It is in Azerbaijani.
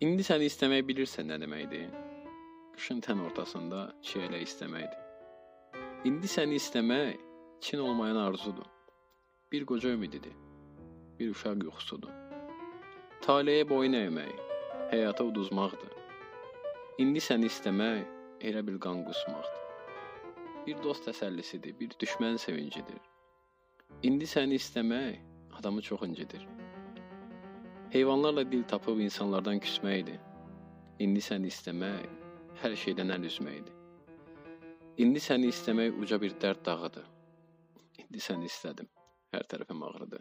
İndi səni istəmək bilirsən nə deməkdir? Qışın tən ortasında çiyələ istəməkdir. İndi səni istəmək Çin olmayan arzudur. Bir qoca ümididir. Bir uşaq yuxusudur. Taleyə boyun əymək, həyata uduzmaqdır. İndi səni istəmək elə bil qan qusmaqdır. Bir dost təsəllisidir, bir düşmən sevincidir. İndi səni istəmək adamı çox incidir. Heyvanlarla dil tapıb insanlardan küsməkdir. İndi səni istəmək hər şeydən əl üzməkdir. İndi səni istəmək uca bir dərd dağıdır. İndi səni istədim. Hər tərəfim ağrıdı.